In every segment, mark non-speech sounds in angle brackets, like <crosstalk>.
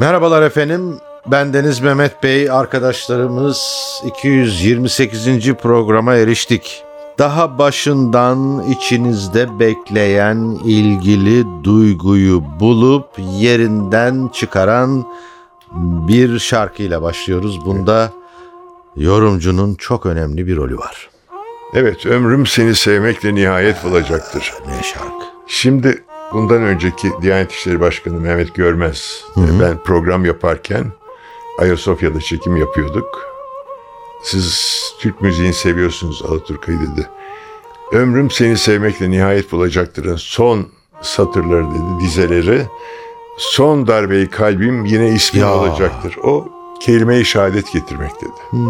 Merhabalar efendim. Ben Deniz Mehmet Bey. Arkadaşlarımız 228. programa eriştik. Daha başından içinizde bekleyen ilgili duyguyu bulup yerinden çıkaran bir şarkıyla başlıyoruz. Bunda yorumcunun çok önemli bir rolü var. Evet, ömrüm seni sevmekle nihayet bulacaktır. Ne şarkı? Şimdi bundan önceki Diyanet İşleri Başkanı Mehmet Görmez, ben program yaparken Ayasofya'da çekim yapıyorduk. Siz Türk müziğini seviyorsunuz Alaturka'yı dedi. Ömrüm seni sevmekle nihayet bulacaktır'ın son satırları dedi, dizeleri. Son darbeyi kalbim yine ismin Ya. olacaktır. O kelime-i şehadet getirmek dedi.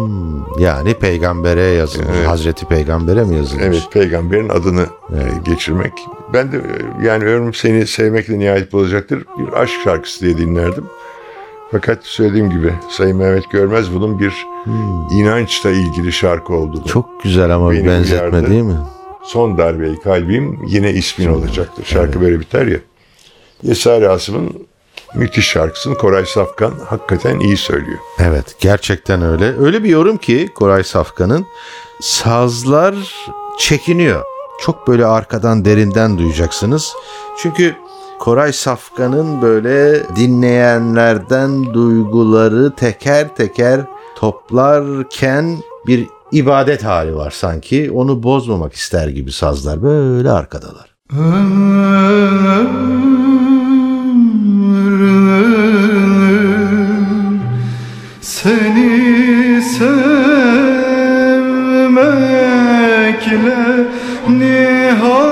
Yani peygambere yazılmış. Evet. Hazreti Peygambere mi yazılmış? Evet peygamberin adını e, geçirmek. Ben de e, yani ömrüm seni sevmekle nihayet bulacaktır. Bir aşk şarkısı diye dinlerdim. Fakat söylediğim gibi Sayın Mehmet Görmez bunun bir inançla ilgili şarkı olduğunu. Çok güzel ama bir Beni benzetme uyardı. değil mi? Son darbeyi kalbim yine ismin olacaktır. Şarkı böyle biter ya. Yesari Asım'ın müthiş şarkısını Koray Safkan hakikaten iyi söylüyor. Evet gerçekten öyle. Öyle bir yorum ki Koray Safkan'ın sazlar çekiniyor. Çok böyle arkadan derinden duyacaksınız. Çünkü Koray Safkan'ın böyle dinleyenlerden duyguları teker teker toplarken bir ibadet hali var sanki. Onu bozmamak ister gibi sazlar böyle arkadalar. Seni sevmekle nihayet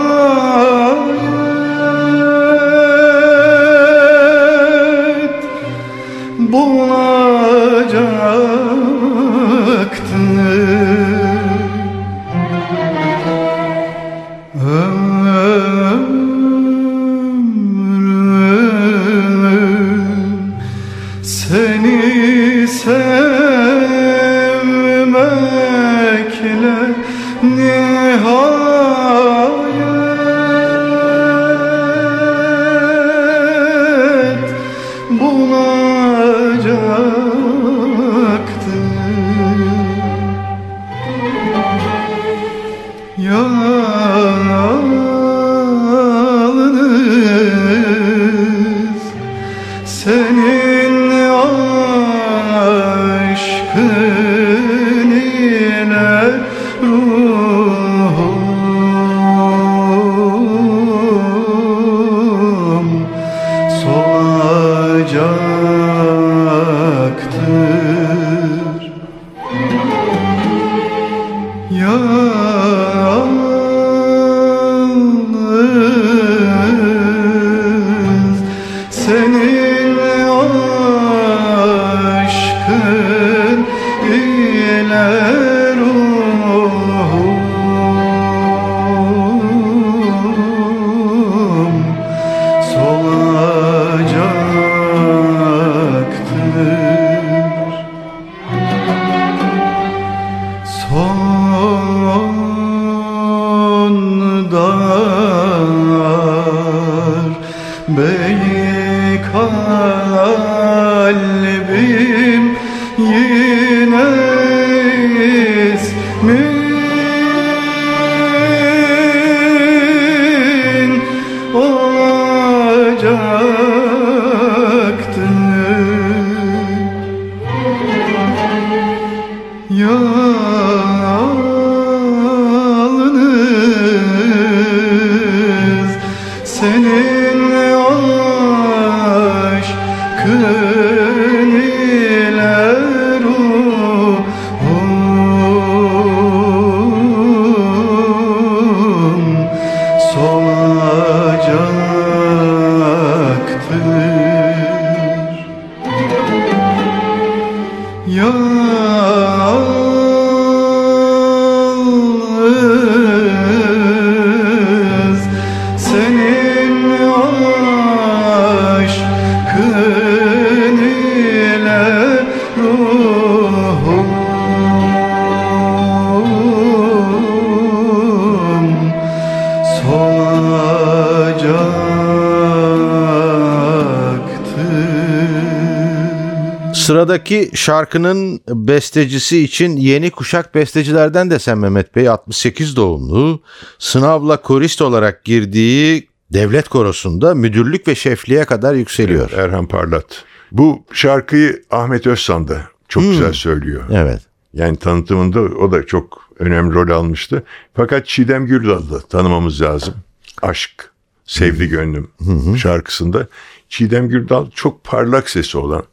Sıradaki şarkının bestecisi için yeni kuşak bestecilerden de sen Mehmet Bey 68 doğumlu sınavla korist olarak girdiği devlet korosunda müdürlük ve şefliğe kadar yükseliyor. Erhan Parlat. Bu şarkıyı Ahmet Özsan da çok güzel söylüyor. Evet. Yani tanıtımında o da çok önemli rol almıştı. Fakat Çiğdem Gürdal'ı da tanımamız lazım. Aşk, Sevdi Gönlüm şarkısında. Çiğdem Gürdal çok parlak sesi olan,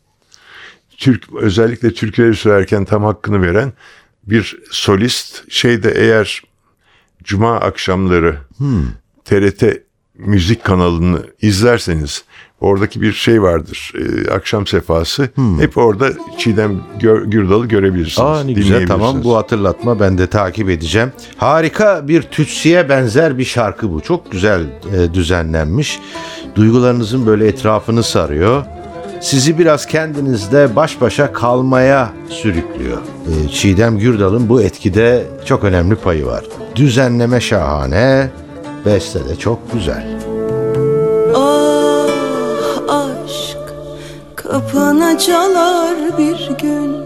Türk özellikle Türkleri söylerken tam hakkını veren bir solist. Şeyde eğer cuma akşamları TRT müzik kanalını izlerseniz oradaki bir şey vardır. e, akşam sefası. Hep orada Çiğdem Gö- Gürdal'ı görebilirsiniz. Aa ne güzel tamam bu hatırlatma ben de takip edeceğim. Harika bir tütsüye benzer bir şarkı bu. Çok güzel e, düzenlenmiş. Duygularınızın böyle etrafını sarıyor. Sizi biraz kendinizde baş başa kalmaya sürüklüyor. E, Çiğdem Gürdal'ın bu etkide çok önemli payı var. Düzenleme şahane, beste de çok güzel. Ah aşk kapına çalar bir gün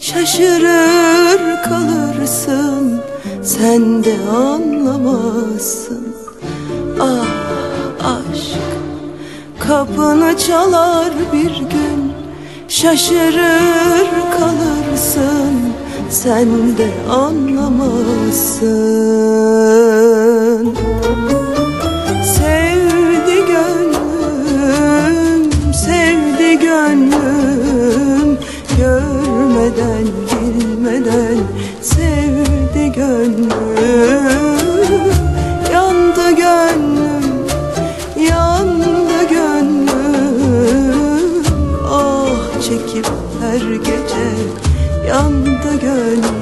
Şaşırır kalırsın sen de anlamazsın Ah aşk kapını çalar bir gün. Şaşırır kalırsın sen de anlamazsın. Sevdi gönlüm, sevdi gönlüm yandı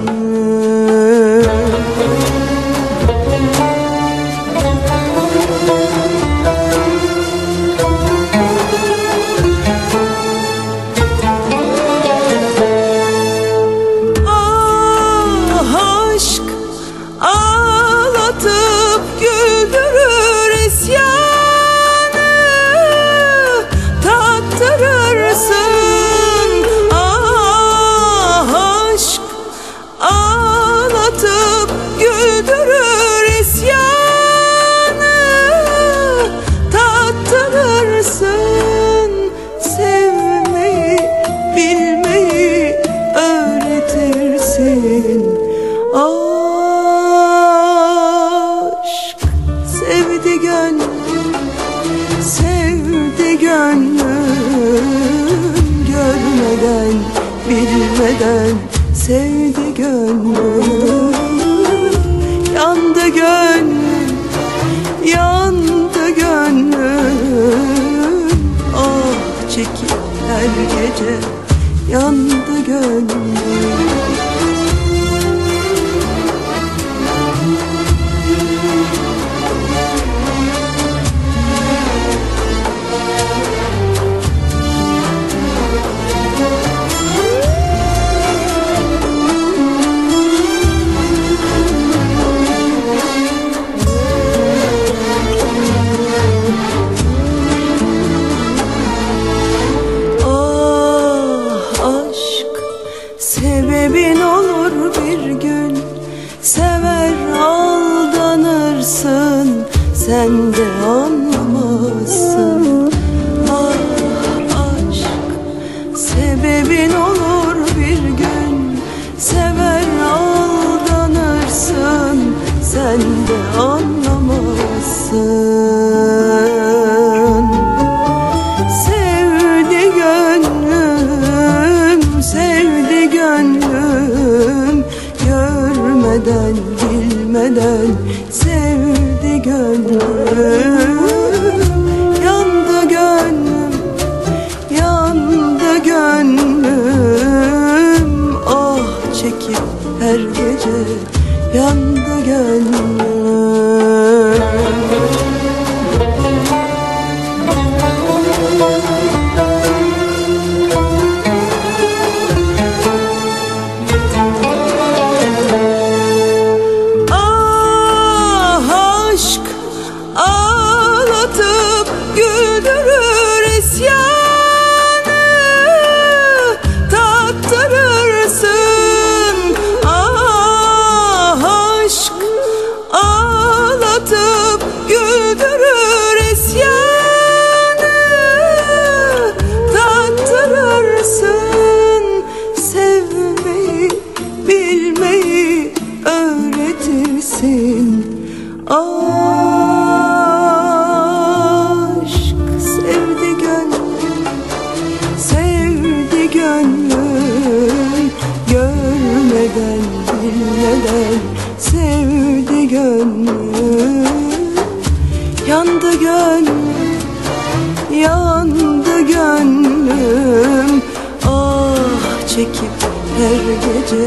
çekip her gece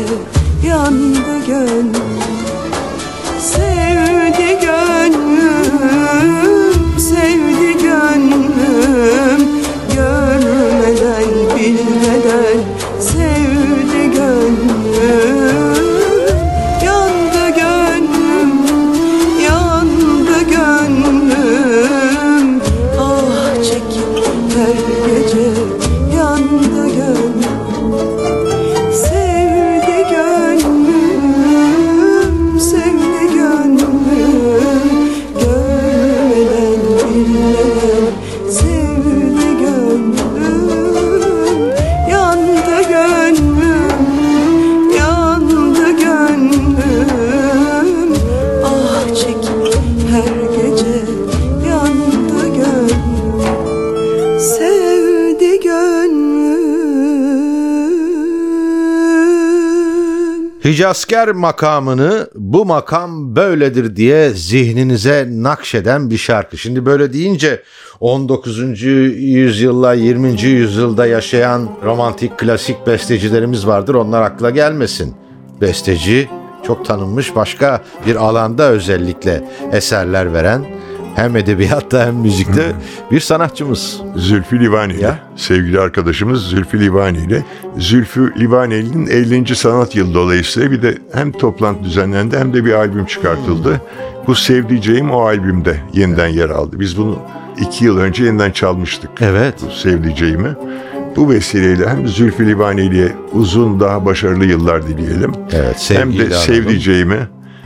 yandı gönlüm. Sevdi gönlüm, sevdi gönlüm Hicazkar makamını bu makam böyledir diye zihninize nakşeden bir şarkı. Şimdi böyle deyince 19. yüzyılla 20. yüzyılda yaşayan romantik klasik bestecilerimiz vardır. Onlar akla gelmesin. Besteci çok tanınmış başka bir alanda özellikle eserler veren hem edebiyatta hem müzikte bir sanatçımız. Zülfü Livaneli, Ya. sevgili arkadaşımız Zülfü Livaneli. Zülfü Livaneli'nin 50. sanat yılı dolayısıyla bir de hem toplantı düzenlendi hem de bir albüm çıkartıldı. Bu Sevdiceğim o albümde yeniden yer aldı. Biz bunu iki yıl önce yeniden çalmıştık. Evet. Bu Sevdiceğimi. Bu vesileyle hem Zülfü Livaneli'ye uzun daha başarılı yıllar dileyelim. Evet, Hem de. Sevdiceğimi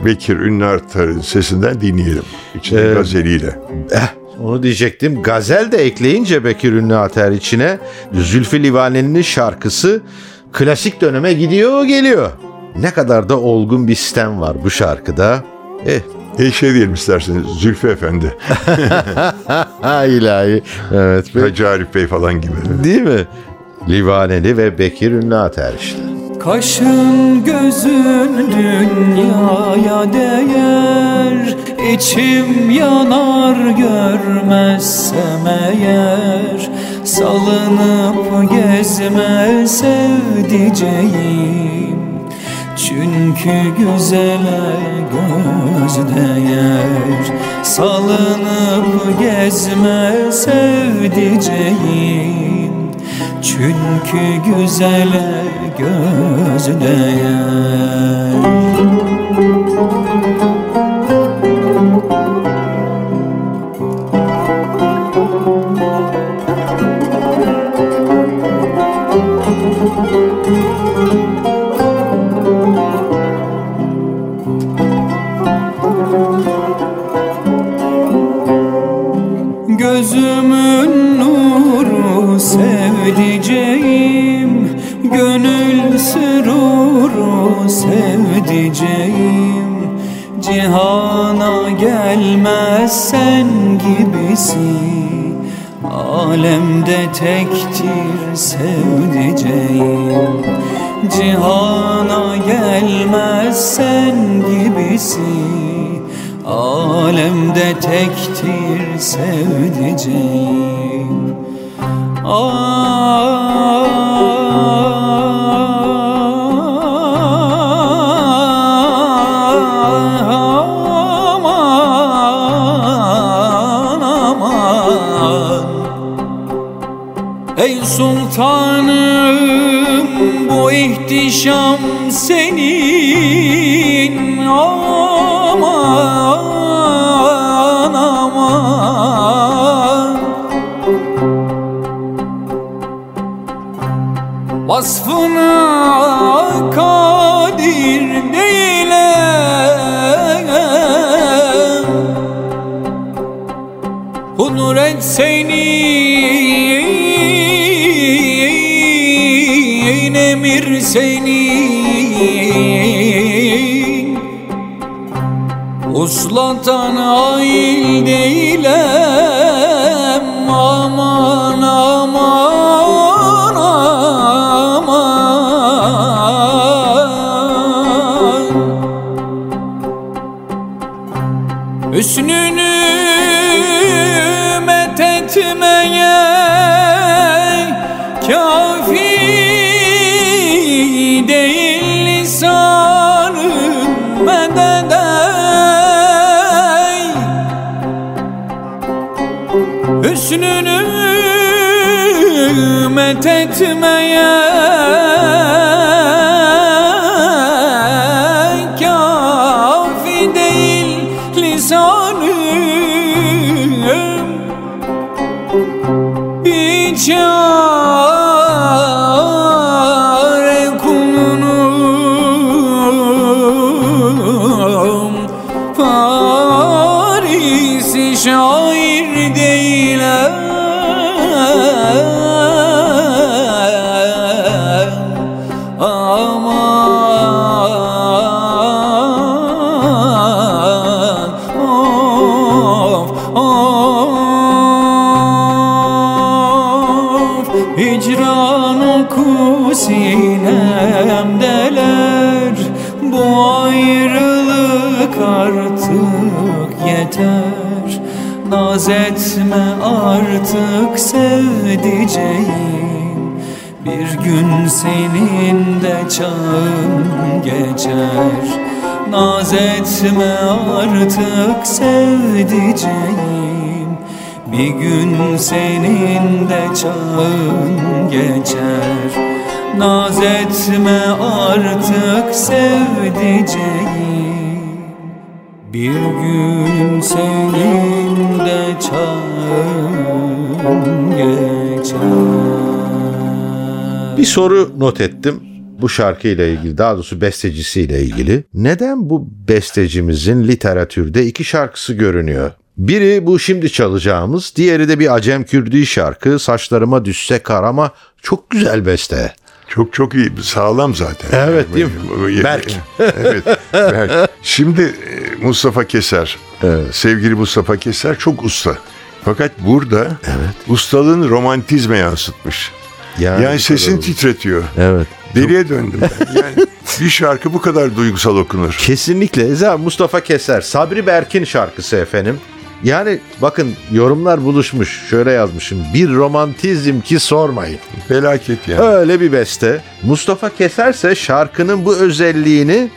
Bekir Ünlü Artar'ın sesinden dinleyelim. İçinde Ee, gazeliyle. Eh, onu diyecektim. Gazel de ekleyince Bekir Ünlü Ater içine Zülfü Livaneli'nin şarkısı klasik döneme gidiyor geliyor. Ne kadar da olgun bir stem var bu şarkıda. Eh, E şey diyelim isterseniz Zülfü Efendi, <laughs> ilahi. Evet. Hacı Arif Bey falan gibi. Değil mi? Livaneli ve Bekir Ünlü Ater işte. Kaşın gözün dünyaya değer İçim yanar görmezsem eğer. Salınıp gezme sevdiceğim Çünkü güzele göz değer. Salınıp gezme sevdiceğim çünkü güzele göz değer sevdiceğim. Cihana gelmez sen gibisi Alemde tektir sevdiceğim. Cihana gelmez sen gibisi Alemde tektir sevdiceğim. Aman Ey sultanım bu ihtişam senin. Aman aman Vasfına kadir değilim Kudret senin Uslatan ail değilim aman to my Hicran oku sinemdeler Bu ayrılık artık yeter. Naz etme artık sevdiceğim. Bir gün senin de çağın geçer. Naz etme artık sevdiceğim Bir gün senin de çağın geçer Naz etme artık sevdiceğim Bir gün senin de çağın geçer Bir soru not ettim. Bu şarkıyla ilgili, daha doğrusu bestecisiyle ilgili. Neden bu bestecimizin literatürde iki şarkısı görünüyor? Biri bu şimdi çalacağımız, diğeri de bir Acem Kürdi şarkı. Saçlarıma düşse kar ama çok güzel beste. Çok çok iyi, sağlam zaten. Evet, değil mi? Berk. <laughs> evet, Berk. Şimdi e, Mustafa Keser, sevgili Mustafa Keser çok usta. Fakat burada ustalığını romantizme yansıtmış. Yani Yani, sesini titretiyor. Evet. Deliye döndüm ben. Yani <laughs> bir şarkı bu kadar duygusal okunur. Kesinlikle. Eza Mustafa Keser, Sabri Berk'in şarkısı efendim. Yani bakın yorumlar buluşmuş. Şöyle yazmışım. Bir romantizm ki sormayın. Felaket yani. Öyle bir beste. Mustafa Keserse şarkının bu özelliğini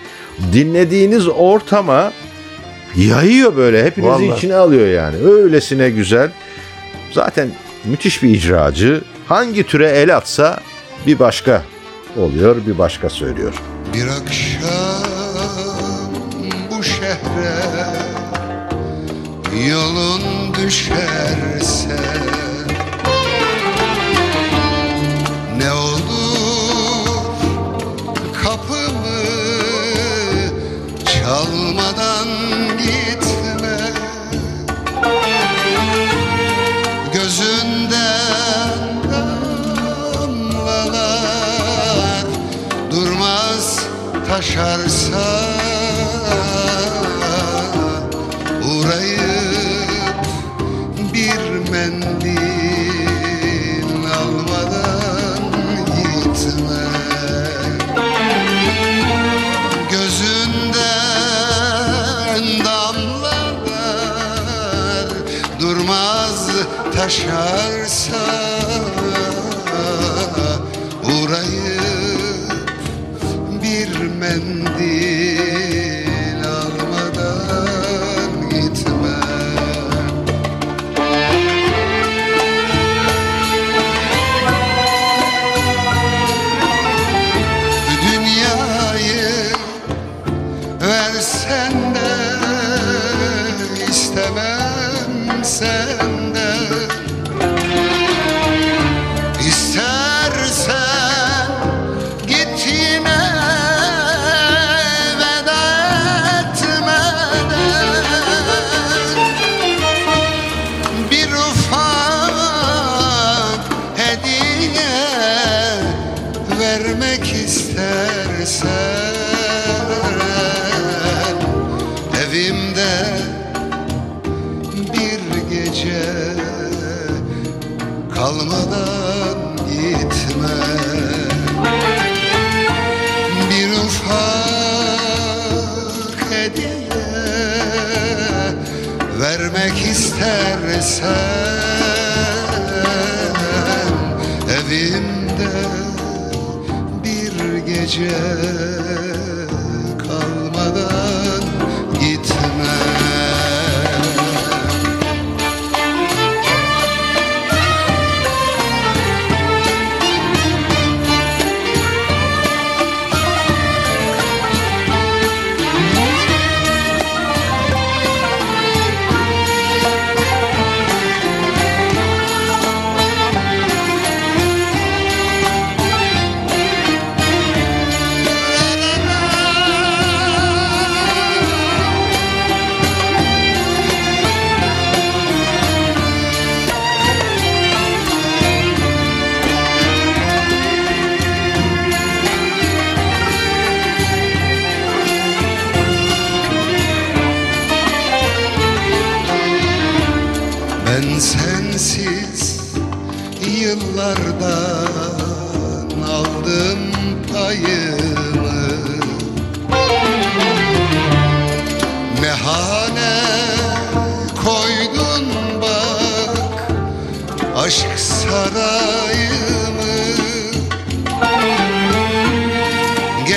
dinlediğiniz ortama yayıyor böyle. Hepinizi Vallahi. içine alıyor yani. Öylesine güzel. Zaten müthiş bir icracı. Hangi türe el atsa bir başka oluyor, bir başka söylüyor. Bir akşam bu şehre yolun düşerse ne olur kapımı çalmadan gitme. Gözünden damlalar durmaz taşarsa taşarsa gece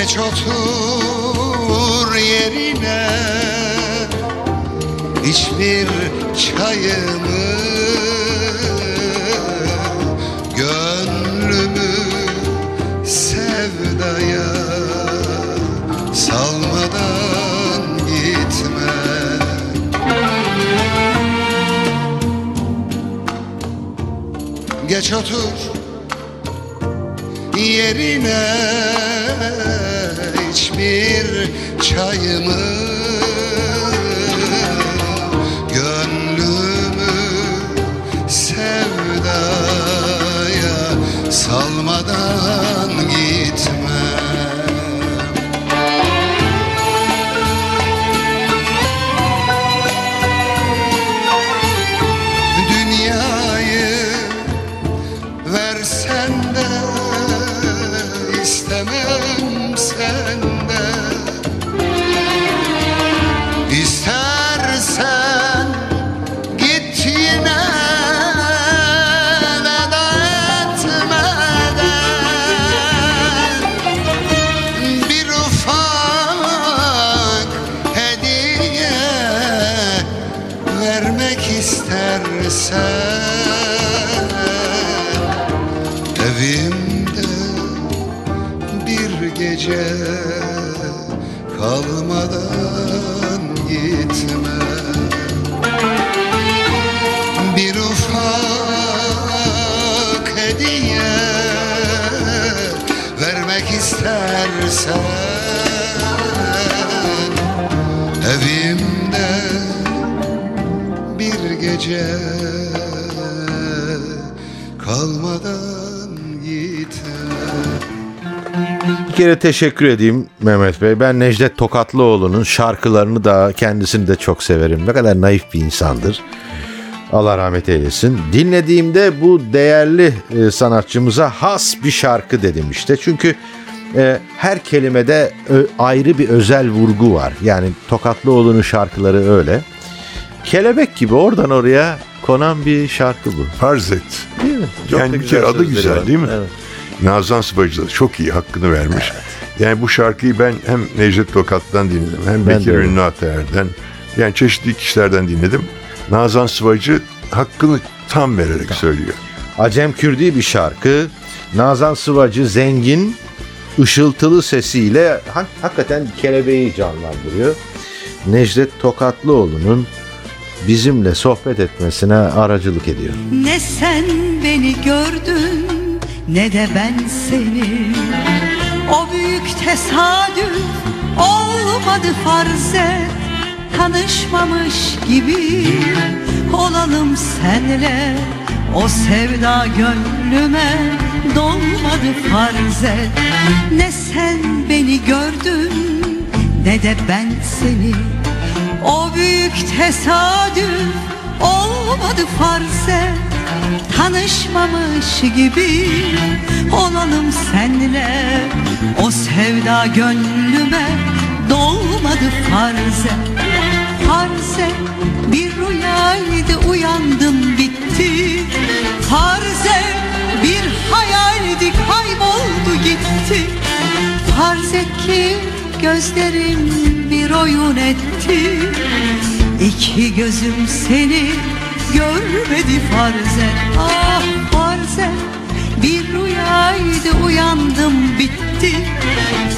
Geç otur yerine. Hiçbir çayımı Gönlümü sevdaya salmadan gitme. Geç otur yerine kayımı istersen Evimde bir gece kalmadan gece kalmadan gitme Bir kere teşekkür edeyim Mehmet Bey. Ben Necdet Tokatlıoğlu'nun şarkılarını da kendisini de çok severim. Ne kadar naif bir insandır. Allah rahmet eylesin. Dinlediğimde bu değerli e, sanatçımıza has bir şarkı dedim işte. Çünkü e, her kelimede ö, ayrı bir özel vurgu var. Yani Tokatlıoğlu'nun şarkıları öyle. Kelebek gibi oradan oraya konan bir şarkı bu. Farz et. Değil mi? Çok yani bir kere adı güzel var. değil mi? Evet. Nazan Sıvacı da çok iyi hakkını vermiş. Yani bu şarkıyı ben hem Necdet Tokat'tan dinledim hem Ben Bekir. Ünlü Ataer'den yani çeşitli kişilerden dinledim. Nazan Sıvacı hakkını tam vererek söylüyor. Acem Kürdi bir şarkı. Nazan Sıvacı zengin, ışıltılı sesiyle hak- hakikaten kelebeği canlandırıyor. Necdet Tokatlıoğlu'nun bizimle sohbet etmesine aracılık ediyor. Ne sen beni gördün ne de ben seni. O büyük tesadüf olmadı farz Tanışmamış gibi olalım senle. O sevda gönlüme dolmadı farz Ne sen beni gördün ne de ben seni o büyük tesadüf olmadı farz et Tanışmamış gibi olalım senle O sevda gönlüme dolmadı farz et Farz et bir rüyaydı uyandım bitti. Farz et bir hayaldi kayboldu gitti. Farz et ki gözlerim bir oyun etti. İki gözüm seni görmedi farz et Ah farz et bir rüyaydı uyandım bitti.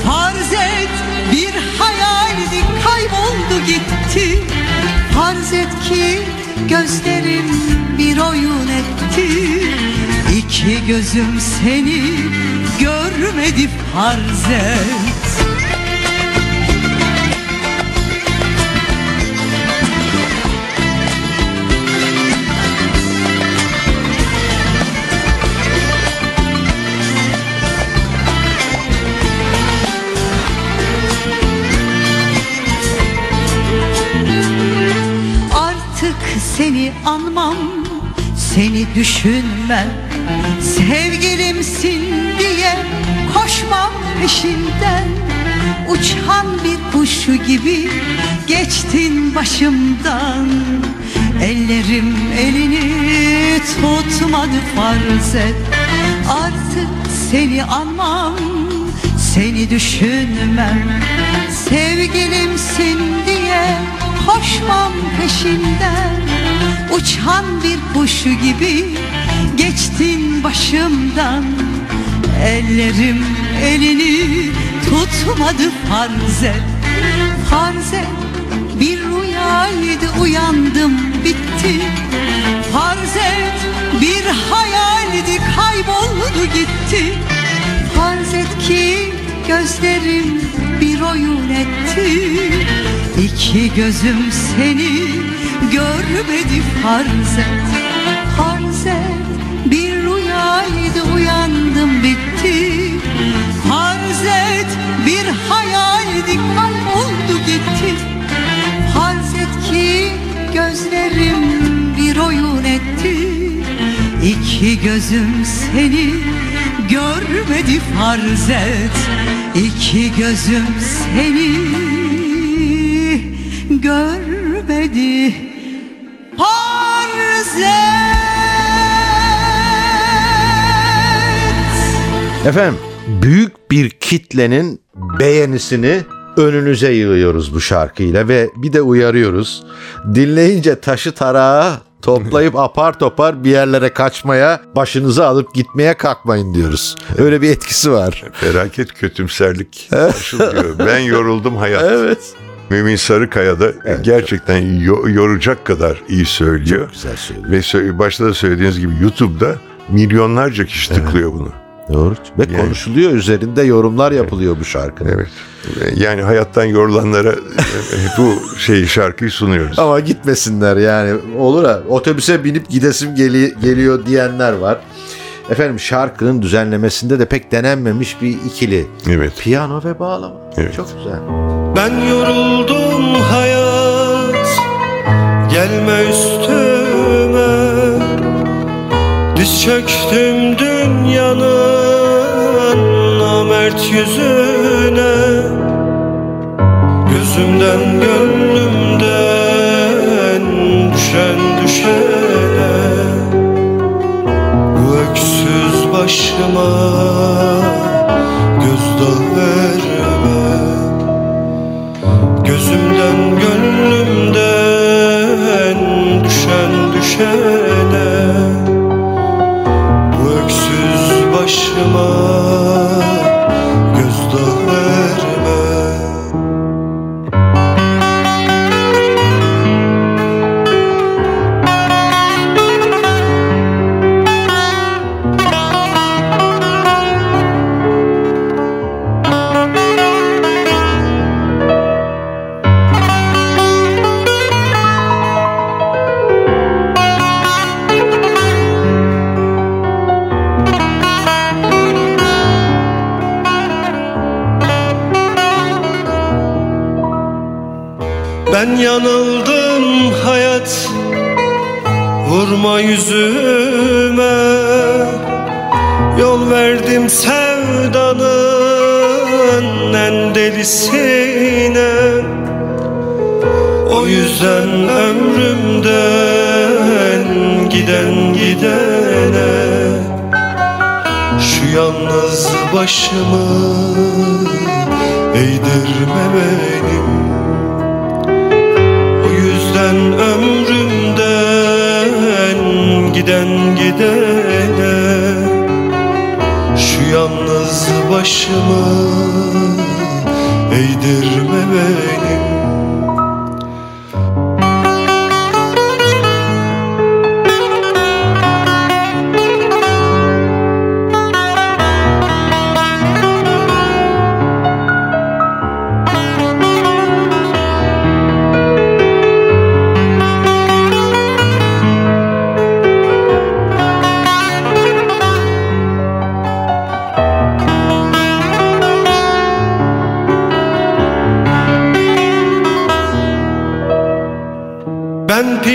Farz et bir hayaldi kayboldu gitti. Farz et ki gözlerim bir oyun etti. İki gözüm seni görmedi farz et düşünmem. Sevgilimsin diye koşmam peşinden. Uçan bir kuşu gibi geçtin başımdan. Ellerim elini tutmadı farz et. Artık seni anmam, seni düşünmem. Sevgilimsin diye koşmam peşinden Uçan bir kuşu gibi geçtin başımdan. Ellerim elini tutmadı farz et Farz et bir rüyaydı uyandım bitti. Farz et bir hayaldi kayboldu gitti. Farz ki gözlerim bir oyun etti. İki gözüm seni görmedi farz et Farz et bir rüyaydı uyandım bitti. Farz et bir hayaldi kayboldu gitti. Farz et ki gözlerim bir oyun etti. İki gözüm seni görmedi farz et İki gözüm seni görmedi farz et Efendim büyük bir kitlenin beğenisini önünüze yığıyoruz bu şarkıyla ve bir de uyarıyoruz. Dinleyince taşı tarağı toplayıp <laughs> apar topar bir yerlere kaçmaya, başınızı alıp gitmeye kalkmayın diyoruz. Öyle bir etkisi var. Felaket kötümserlik ben yoruldum hayat. Evet. Mümin Sarıkaya da gerçekten yo- yoracak kadar iyi söylüyor. Güzel söylüyor. Ve başta da söylediğiniz gibi YouTube'da milyonlarca kişi tıklıyor bunu. Doğru. Ve Yani- konuşuluyor üzerinde yorumlar yapılıyor bu şarkının. Evet. Yani hayattan yorulanlara bu şey şarkıyı sunuyoruz. Ama gitmesinler yani olur ha otobüse binip gidesim geli- geliyor diyenler var. Efendim şarkının düzenlemesinde de pek denenmemiş bir ikili. Evet. Piyano ve bağlama. Evet. Çok güzel. Ben yoruldum hayat. Gelme üstüme. Diz çöktüm dünyanın Namert yüzüne. Gözümden gönlümden Düşen düşene. Bu öksüz başıma Gözdağı Gözümden gönlümden düşen düşene. Bu öksüz başıma gözdağı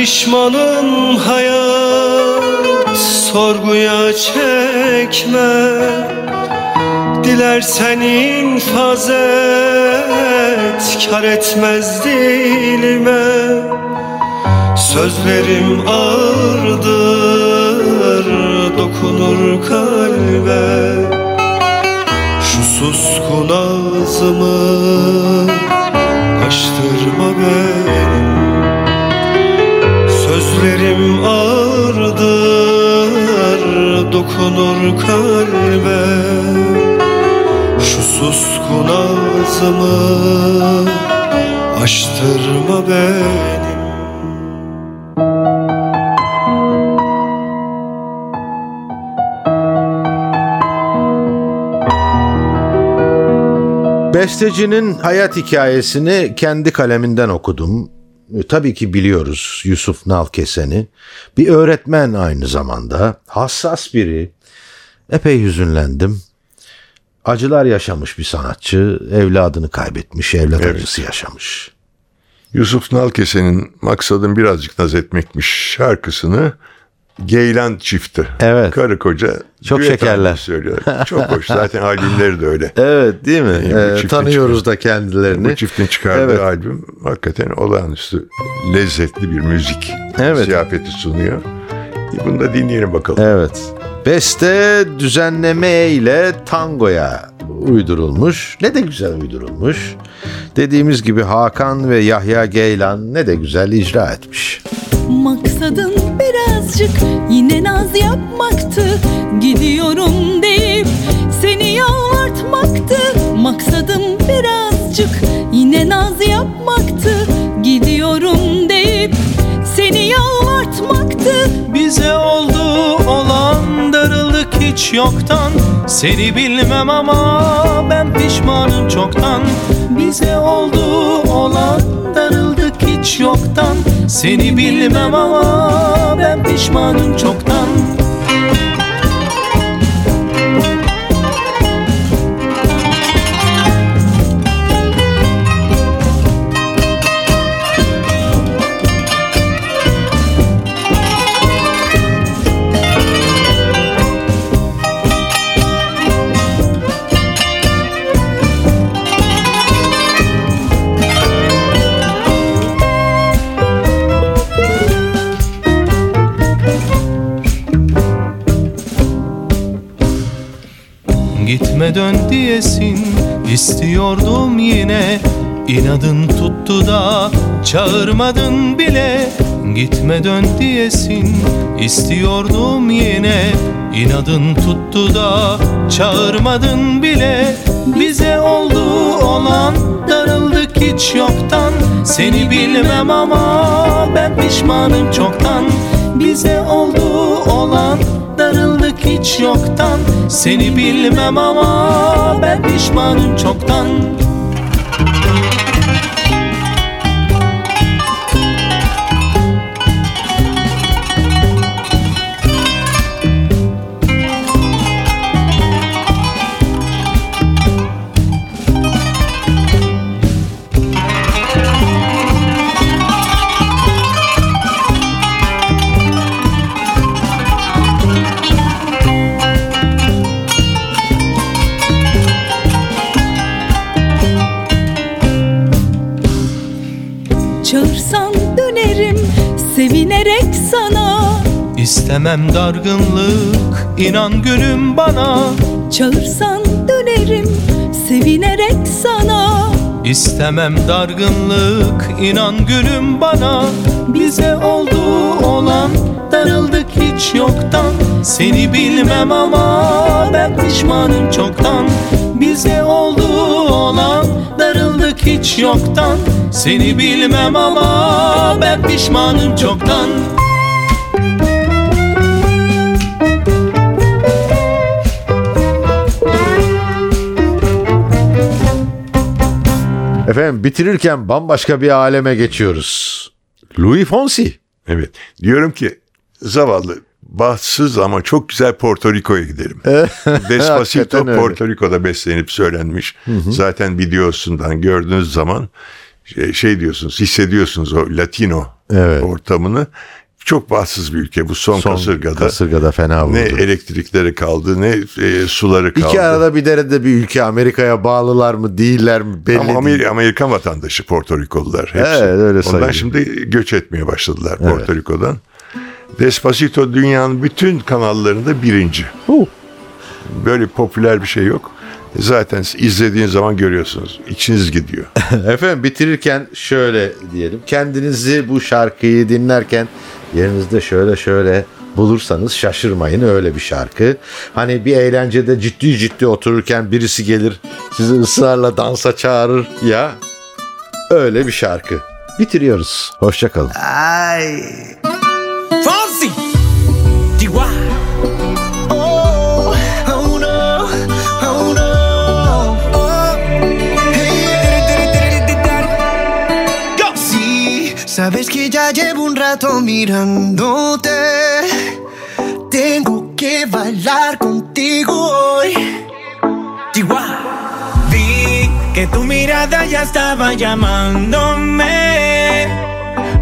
pişmanım hayat sorguya çekme. Dilersen infaz et Kar etmez dilime. Sözlerim ağırdır Dokunur kalbe. Şu suskun ağzımı Açtırma benim Sözlerim ağırdır Dokunur kalbe Şu suskun ağzımı Açtırma benim Bestecinin hayat hikayesini kendi kaleminden okudum. E, Tabii ki biliyoruz Yusuf Nalkesen'i. Bir öğretmen aynı zamanda. Hassas biri. Epey hüzünlendim. Acılar yaşamış bir sanatçı. Evladını kaybetmiş, evlat Evet. acısı yaşamış. Yusuf Nalkese'nin maksadın birazcık naz etmekmiş şarkısını Geylan çifti. Evet. Karı koca. Çok şekerler. Söylüyor. Çok hoş. <laughs> Zaten albümleri de öyle. Evet değil mi? bu Ee, tanıyoruz da kendilerini. Bu çiftin çıkardığı Evet. albüm hakikaten olağanüstü lezzetli bir müzik Evet. ziyafeti sunuyor. E, Bunu da dinleyelim bakalım. Evet. Beste düzenleme ile tangoya uydurulmuş. Ne de güzel uydurulmuş. Dediğimiz gibi Hakan ve Yahya Geylan ne de güzel icra etmiş. Maksadın birazcık yine naz yapmaktı. Gidiyorum deyip seni yalvartmaktı. Maksadım birazcık. Yine naz yapmaktı. Gidiyorum deyip seni yalvartmaktı. Bize oldu olan darıldık hiç yoktan. Seni bilmem ama ben pişmanım çoktan. Bize oldu olan hiç yoktan. Seni bilmem ama ben pişmanım çoktan Dön diyesin. İstiyordum yine İnadın tuttu da çağırmadın bile. Gitme dön diyesin istiyordum yine İnadın tuttu da çağırmadın bile. Bize oldu olan darıldık hiç yoktan. Seni bilmem ama ben pişmanım çoktan. Bize oldu olan hiç yoktan. Seni bilmem ama ben pişmanım çoktan İstemem dargınlık inan gülüm bana. Çağırsan dönerim sevinerek sana. İstemem dargınlık inan gülüm bana. Bize oldu olan darıldık hiç yoktan. Seni bilmem ama ben pişmanım çoktan. Bize oldu olan darıldık hiç yoktan. Seni bilmem ama ben pişmanım çoktan Efendim bitirirken bambaşka bir aleme geçiyoruz. Louis Fonsi. Evet. Diyorum ki zavallı bahtsız ama çok güzel Porto Rico'ya gidelim. <laughs> Despacito. Porto Rico'da beslenip söylenmiş. Zaten videosundan gördüğünüz zaman şey, şey diyorsunuz hissediyorsunuz o Latino Evet. ortamını. Çok bahtsız bir ülke bu son, Son kasırgada. kasırgada fena vurdu. Ne elektrikleri kaldı ne e, suları kaldı. İki arada bir derede bir ülke Amerika'ya bağlılar mı değiller mi belli Ama değil. Amer- Amerikan vatandaşı Porto Rikolular hepsi. Evet, öyle Ondan sayılıyor. şimdi göç etmeye başladılar Porto Riko'dan. Despacito dünyanın bütün kanallarında birinci. Huh. Böyle popüler bir şey yok. Zaten izlediğin zaman görüyorsunuz. İçiniz gidiyor. <laughs> Efendim bitirirken şöyle diyelim. Kendinizi bu şarkıyı dinlerken yerinizde şöyle şöyle bulursanız şaşırmayın öyle bir şarkı. Hani bir eğlencede ciddi ciddi otururken birisi gelir sizi ısrarla dansa çağırır ya. Öyle bir şarkı. Bitiriyoruz. Hoşçakalın. Fonsi, sabes que ya llevo un rato mirándote. Tengo que bailar contigo hoy. Chihuahua. Vi que tu mirada ya estaba llamándome.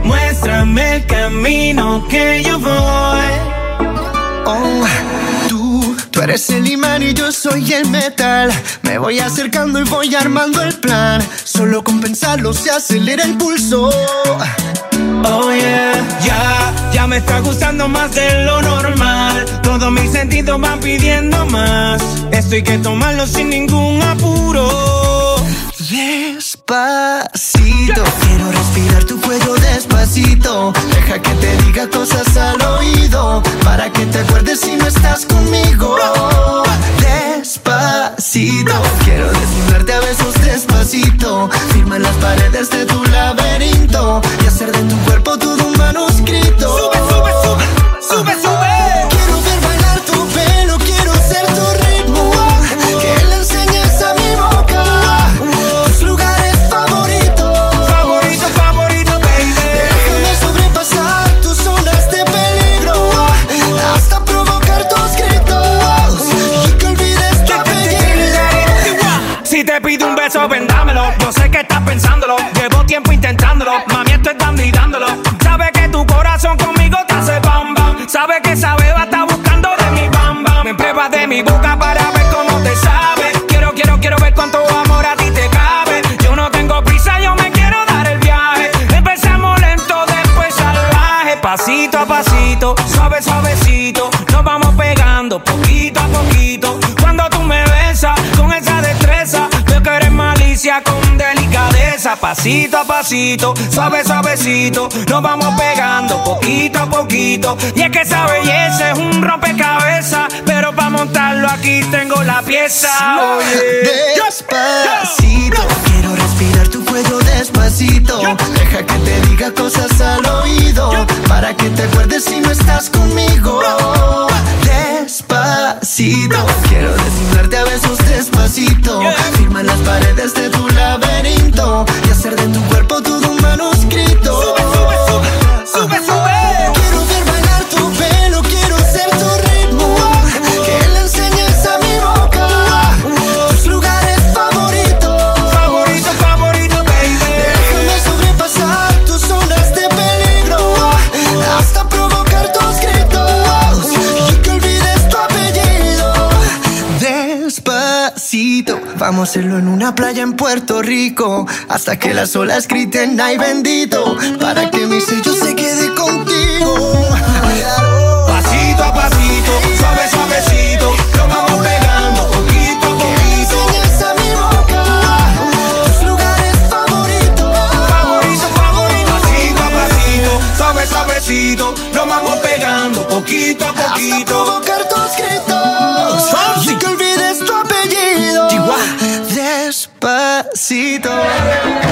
Muéstrame el camino que yo voy. Eres el imán y yo soy el metal. Me voy acercando y voy armando el plan. Solo con pensarlo se acelera el pulso. Oh yeah, ya, ya me está gustando más de lo normal. Todos mis sentidos van pidiendo más. Esto hay que tomarlo sin ningún apuro. Despacito, quiero respirar tu cuello despacito. Deja que te diga cosas al oído para que te acuerdes si no estás conmigo. Despacito, quiero desnudarte a besos despacito. Firma las paredes de tu laberinto y hacer de tu cuerpo todo un manuscrito. Sube, sube, sube, sube, sube. Boca para Pasito a pasito, suave, suavecito. Nos vamos pegando poquito a poquito. Y es que esa belleza es un rompecabezas. Pero para montarlo aquí tengo la pieza. Oye. Despacito, quiero respirar tu cuello despacito. Deja que te diga cosas al oído para que te acuerdes si no estás conmigo. Despacito, quiero desnudarte a besos despacito. Firma las paredes de tu laberinto y hacer de tu cuerpo todo un manuscrito. Sube, sube, sube, sube, sube. Vamos a hacerlo en una playa en Puerto Rico hasta que las olas griten ay bendito para que mi sello se quede contigo. Pasito a pasito, suave, suavecito. Nos vamos pegando poquito a poquito. Enseñas a mi boca tus lugares favoritos. Favorito, favorito. Pasito a pasito, suave, suavecito. Nos vamos pegando poquito a Hasta poquito. provocar tus gritos Despacito